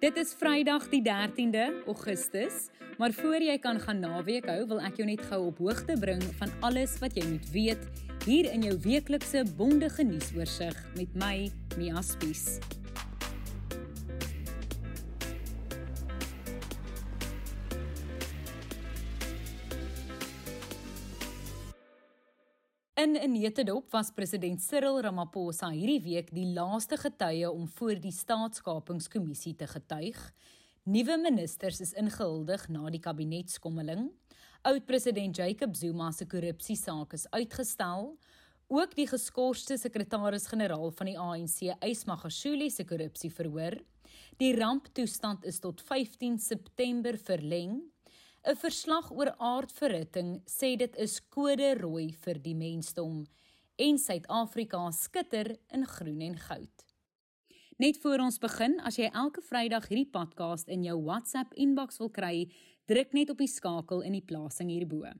Dit is Vrydag die 13de Augustus, maar voor jy kan gaan naweek hou, wil ek jou net gou op hoogte bring van alles wat jy moet weet hier in jou weeklikse bondige nuusoorseig met my Mia Spies. In netedop was president Cyril Ramaphosa hierdie week die laaste getuie om voor die staatskapingskommissie te getuig. Nuwe ministers is ingehuldig na die kabinetskommeling. Oud-president Jacob Zuma se korrupsiesaak is uitgestel. Ook die geskorste sekretaris-generaal van die ANC, Ysmagashule se korrupsieverhoor. Die ramptoestand is tot 15 September verleng. 'n Verslag oor aardverhitting sê dit is kode rooi vir die mensdom en Suid-Afrika skitter in groen en goud. Net voor ons begin, as jy elke Vrydag hierdie podcast in jou WhatsApp inbox wil kry, druk net op die skakel in die plasing hierbo.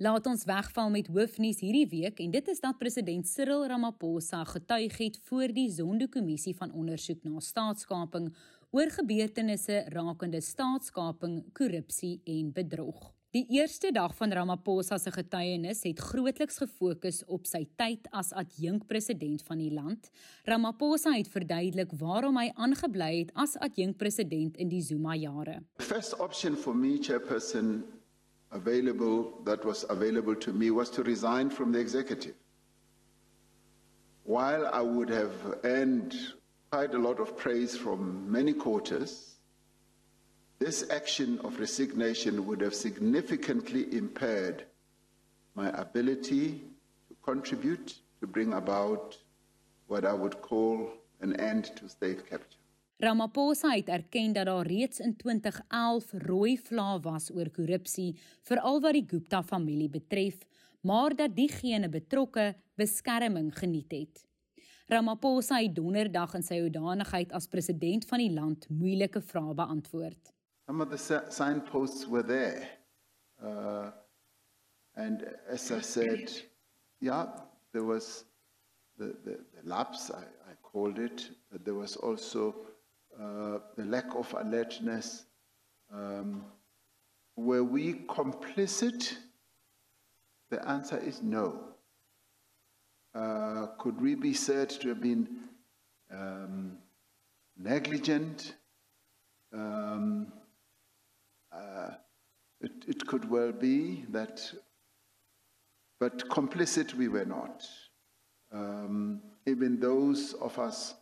Laat ons wegval met hoofnuus hierdie week en dit is dat president Cyril Ramaphosa getuig het voor die Zondo-kommissie van ondersoek na staatskaping oor gebeurtenisse rakende staatskaping, korrupsie en bedrog. Die eerste dag van Ramaphosa se getuienis het grootliks gefokus op sy tyd as adjunkpresident van die land. Ramaphosa het verduidelik waarom hy aangebly het as adjunkpresident in die Zuma jare. First option for me chairperson available that was available to me was to resign from the executive. While I would have earned quite a lot of praise from many quarters, this action of resignation would have significantly impaired my ability to contribute to bring about what I would call an end to state capture. Ramaphosa het erken dat daar reeds in 2011 rooi vlae was oor korrupsie, veral wat die Gupta familie betref, maar dat diegene betrokke beskerming geniet het. Ramaphosa het donderdag in sy hoedanigheid as president van die land moeilike vrae beantwoord. Some of the signposts were there. Uh and as I said, yeah, there was the the, the lapse I, I called it, but there was also uh the lack of alertness um were we complicit? The answer is no. Uh, could we be said to have been um, negligent? Um, uh, it, it, could well be that, but complicit we were not. Um, even those of us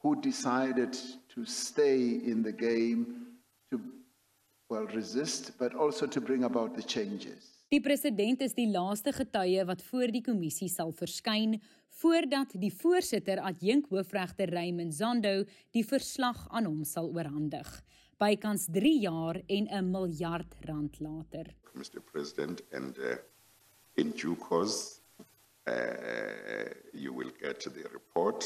who decided to stay in the game to well resist, but also to bring about the changes. Die president is die laaste getuie wat voor die kommissie sal verskyn voordat die voorsitter adjunk hoofregter Raymond Zondo die verslag aan hom sal oorhandig. Bykans 3 jaar en 'n miljard rand later. Mr President and uh, in due course uh, you will get the report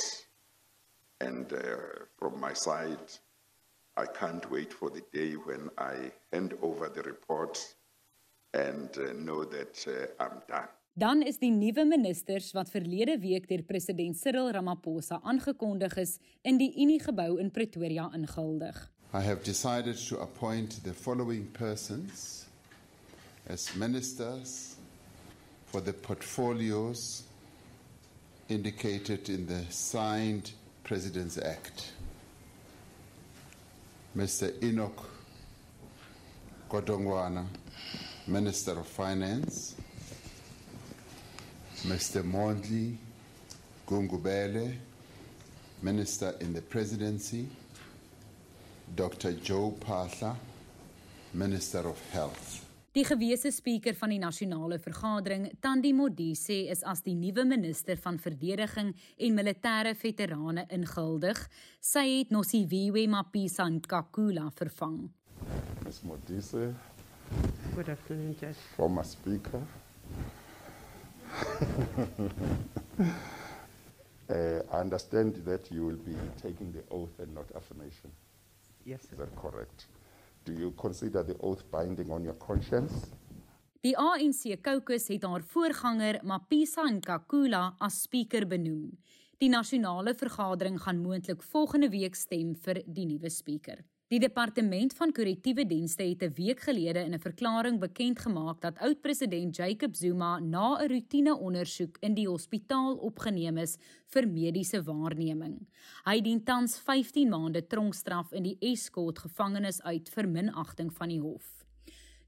and uh, from my side I can't wait for the day when I hand over the report and uh, know that uh, I'm done. Dan is die nuwe ministers wat verlede week deur president Cyril Ramaphosa aangekondig is in die Unie gebou in Pretoria ingehuldig. I have decided to appoint the following persons as ministers for the portfolios indicated in the signed President's Act. Mr. Enoch Godongwana Minister of Finance, Mr. Mondli Gungubele, Minister in the Presidency, Dr. Joe Pasha, Minister of Health. Die gewese spreker van die nasionale vergadering, Tandi Modise, is as die nuwe minister van verdediging en militêre veterane ingehuldig. Sy het Nosiviwe Mapisa Nkakula vervang. Ms. Modise, Good afternoon, Judge. Former Speaker. uh, I understand that you will be taking the oath and not affirmation. Yes, Is that correct? Do you consider the oath binding on your conscience? Die ANC caucus het haar voorganger Mapisa Nkakula as spreker benoem. Die nasionale vergadering gaan moontlik volgende week stem vir die nuwe spreker. Die departement van korrektiewe dienste het 'n week gelede in 'n verklaring bekend gemaak dat oud-president Jacob Zuma na 'n roetine-ondersoek in die hospitaal opgeneem is vir mediese waarneming. Hy dien tans 15 maande tronkstraf in die Escort gevangenis uit vir minagting van die hof.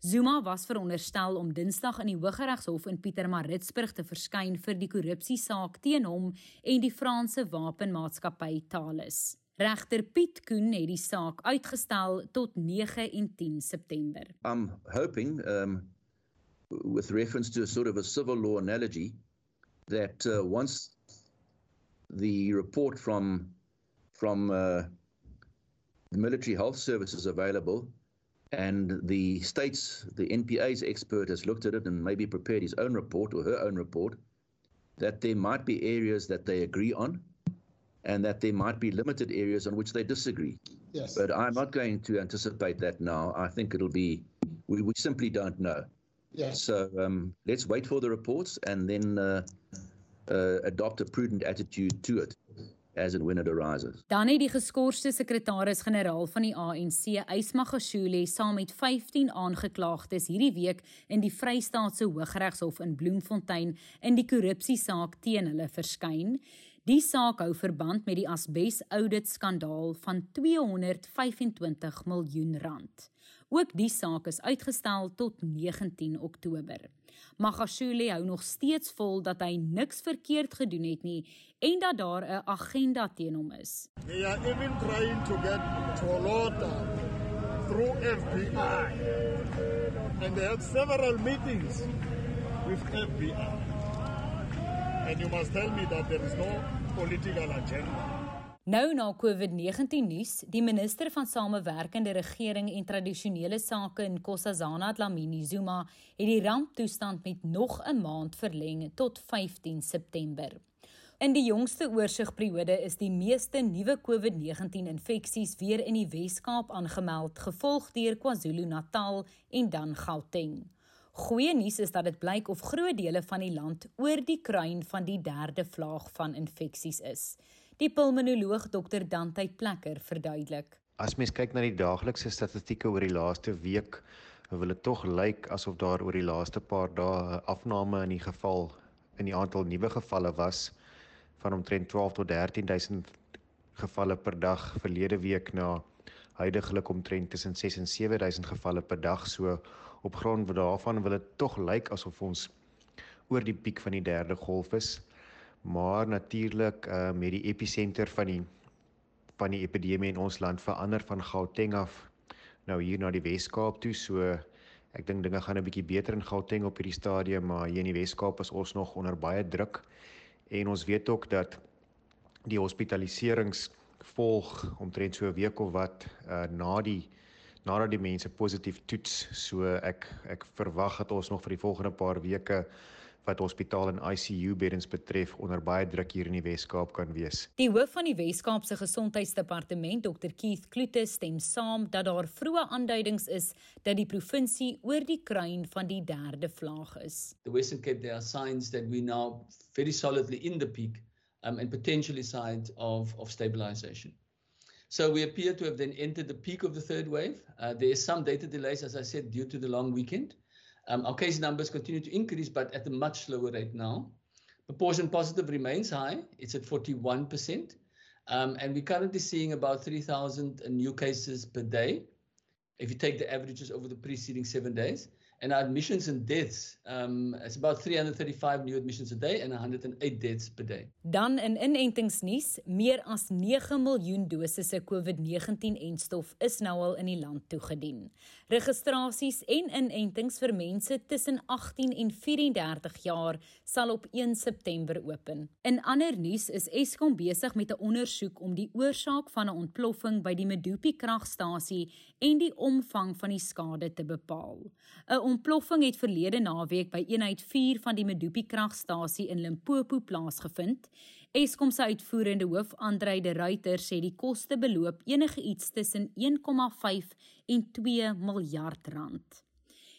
Zuma was veronderstel om Dinsdag in die Hooggeregshof in Pietermaritzburg te verskyn vir die korrupsiesaak teen hom en die Franse wapenmaatskappy Thales. Regter Piet Koen het die saak uitgestel tot 9 en 10 September. I'm hoping um with reference to a sort of a civil law analogy that uh, once the report from from uh, the military health service is available and the states the NPA's expert has looked at it and maybe prepared his own report or her own report that there might be areas that they agree on and that there might be limited areas on which they disagree. Yes. But I'm not going to anticipate that now. I think it'll be, we, we simply don't know. Yes. So um, let's wait for the reports and then uh, uh, adopt a prudent attitude to it as and when it arises. Dan het die geskorste sekretaris-generaal van die ANC, Ysma Gashule, saam met 15 aangeklaagdes hierdie week in die Vrystaatse Hooggeregshof in Bloemfontein in die korrupsiesaak teen hulle verskyn. Die saak hou verband met die asbes audit skandaal van 225 miljoen rand. Ook die saak is uitgestel tot 19 Oktober. Magashule hou nog steeds vol dat hy niks verkeerd gedoen het nie en dat daar 'n agenda teen hom is. They are even trying to get Tolota through FBI. And they had several meetings with FBI. And you must tell me that there is no political agenda. Nou na COVID-19 nuus, die minister van Samewerkende Regering en Tradisionele Sake in Kossazana, Dlamini Zuma, het die ramptoestand met nog 'n maand verleng tot 15 September. In die jongste oorsigperiode is die meeste nuwe COVID-19 infeksies weer in die Wes-Kaap aangemeld, gevolg deur KwaZulu-Natal en dan Gauteng. Goeie nuus is dat dit blyk of groot dele van die land oor die kruin van die derde vlaag van infeksies is. Die pulmonoloog Dr Dante Plekker verduidelik. As mens kyk na die daaglikse statistieke oor die laaste week, wil dit tog lyk asof daar oor die laaste paar dae 'n afname in die geval in die aantal nuwe gevalle was van omtrent 12 tot 13000 gevalle per dag verlede week na huidigelik omtrent tussen 6 en 7000 gevalle per dag. So op grond daarvan wil dit tog lyk asof ons oor die piek van die derde golf is. Maar natuurlik uh, met die episenter van die van die epidemie in ons land verander van Gauteng af nou hier na die Wes-Kaap toe. So ek dink dinge gaan 'n bietjie beter in Gauteng op hierdie stadium maar hier in die Wes-Kaap is ons nog onder baie druk. En ons weet ook dat die hospitaliserings volg omtrent so 'n week of wat uh, na die nadat die mense positief toets so ek ek verwag dat ons nog vir die volgende paar weke wat hospitaal en ICU beddens betref onder baie druk hier in die Wes-Kaap kan wees. Die hoof van die Wes-Kaapse Gesondheidsdepartement, Dr Keith Kloete, stem saam dat daar vroeë aanduidings is dat die provinsie oor die kruin van die derde vlaag is. The Western Cape there are signs that we now very solidly in the peak um, and potentially signs of of stabilization. So we appear to have then entered the peak of the third wave. Uh, there is some data delays, as I said, due to the long weekend. Um, our case numbers continue to increase, but at a much slower rate now. Proportion positive remains high. It's at 41%. Um, and we're currently seeing about 3,000 new cases per day if you take the averages over the preceding seven days. And our admissions and deaths, um, it's about 335 new admissions a day and 108 deaths per day. Dan in inentingsnuus, meer as 9 miljoen dosisse COVID-19-enstof is nou al in die land toegedien. Registrasies en inentings vir mense tussen 18 en 34 jaar sal op 1 September open. In ander nuus is Eskom besig met 'n ondersoek om die oorsaak van 'n ontploffing by die Medupi kragstasie en die omvang van die skade te bepaal. 'n ontploffing het verlede naweek by eenheid 4 van die Medupi kragstasie in Limpopo plaasgevind. Eskom se uitvoerende hoof, Andrei de Ruyter, sê die koste beloop enige iets tussen 1,5 en 2 miljard rand.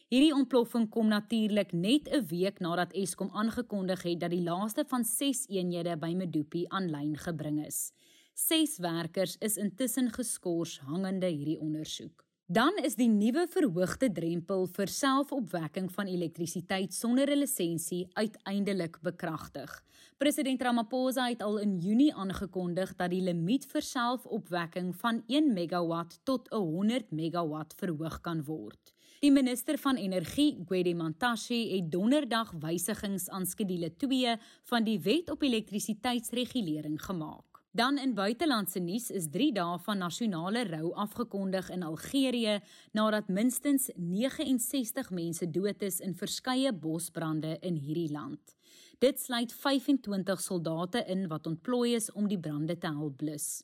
Hierdie ontploffing kom natuurlik net 'n week nadat Eskom aangekondig het dat die laaste van 6 eenhede by Medupi aanlyn gebring is. 6 werkers is intussen geskort hangende hierdie ondersoek. Dan is die nuwe verhoogde drempel vir selfopwekking van elektrisiteit sonder 'n lisensie uiteindelik bekragtig. President Ramaphosa het al in Junie aangekondig dat die limiet vir selfopwekking van 1 megawatt tot 100 megawatt verhoog kan word. Die minister van Energie, Gwede Mantashe, het donderdag wysigings aan skedule 2 van die Wet op Elektrisiteitsregulering gemaak. Dan in buitelandse nuus is 3 dae van nasionale rou afgekondig in Algerië nadat minstens 69 mense dood is in verskeie bosbrande in hierdie land. Dit sluit 25 soldate in wat ontplooi is om die brande te help blus.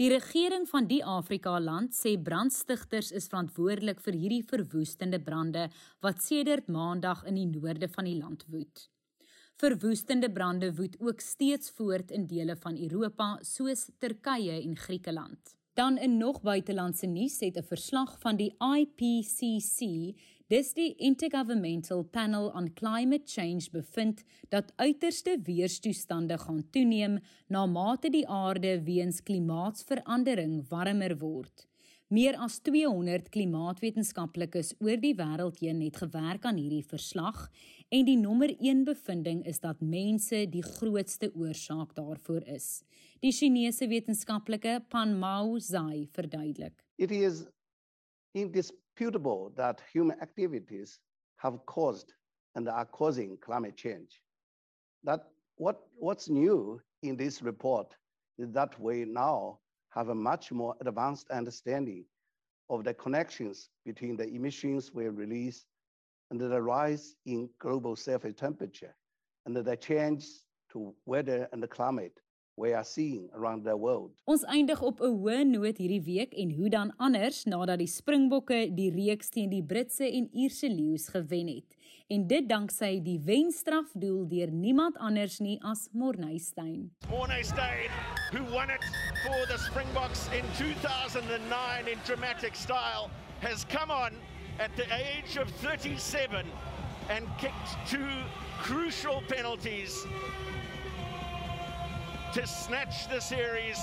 Die regering van die Afrika land sê brandstigters is verantwoordelik vir hierdie verwoestende brande wat sedert Maandag in die noorde van die land woed. Verwoestende brande woed ook steeds voort in dele van Europa soos Turkye en Griekeland. Dan in nog buitelandse nuus het 'n verslag van die IPCC Dis die Intergovernmental Panel on Climate Change bevind dat uiterste weerstoestande gaan toeneem na mate die aarde weens klimaatsverandering warmer word. Meer as 200 klimaatwetenskaplikes oor die wêreld heen het gewerk aan hierdie verslag en die nommer 1 bevinding is dat mense die grootste oorsaak daarvoor is. Die Chinese wetenskaplike Pan Mao Zai verduidelik. It is indisputable that human activities have caused and are causing climate change. That what, what's new in this report is that we now have a much more advanced understanding of the connections between the emissions we release and the rise in global surface temperature and the change to weather and the climate we are seeing around the world. Ons eindig op 'n hoë noot hierdie week en hoe dan anders nadat die Springbokke die reeks teen die Britse en Ierse leeu's gewen het. En dit danksy die wenstrafdoel deur niemand anders nie as Morney Steyn. Morney Steyn who won it for the Springboks in 2009 in dramatic style has come on at the age of 37 and kicked two crucial penalties to snatch the series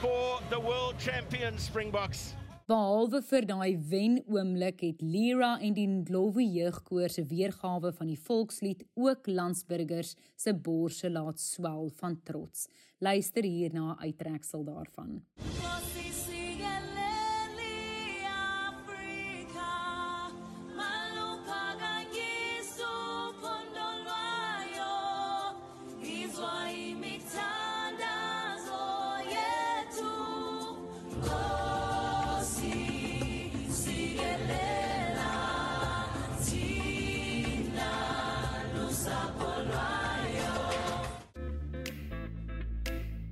for the world champion Springboks. Behalwe vir daai wen oomblik het Lira en die Ndlovu jeugkoor se weergawe van die volkslied ook landsburgers se borse laat swel van trots. Luister hier na 'n uittreksel daarvan.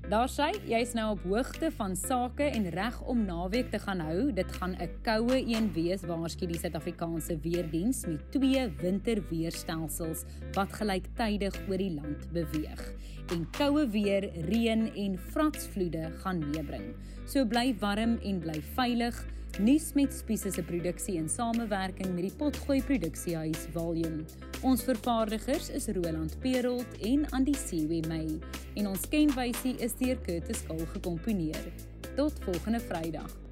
Daar sê jy's nou op hoogte van sake en reg om naweek te gaan hou. Dit gaan 'n koue een wees waarskynlik die Suid-Afrikaanse weerdiens met twee winterweerstelsels wat gelyktydig oor die land beweeg. En koue weer, reën en vratsvloede gaan meebring. So bly warm en bly veilig. Nuus met Spiese se produksie in samewerking met die Potgooi Produksiehuis Volume. Ons vervaardigers is Roland Perolt en Andy Siwe May en ons kenwysie is deur Curtis Kol gekomponeer. Tot volgende Vrydag.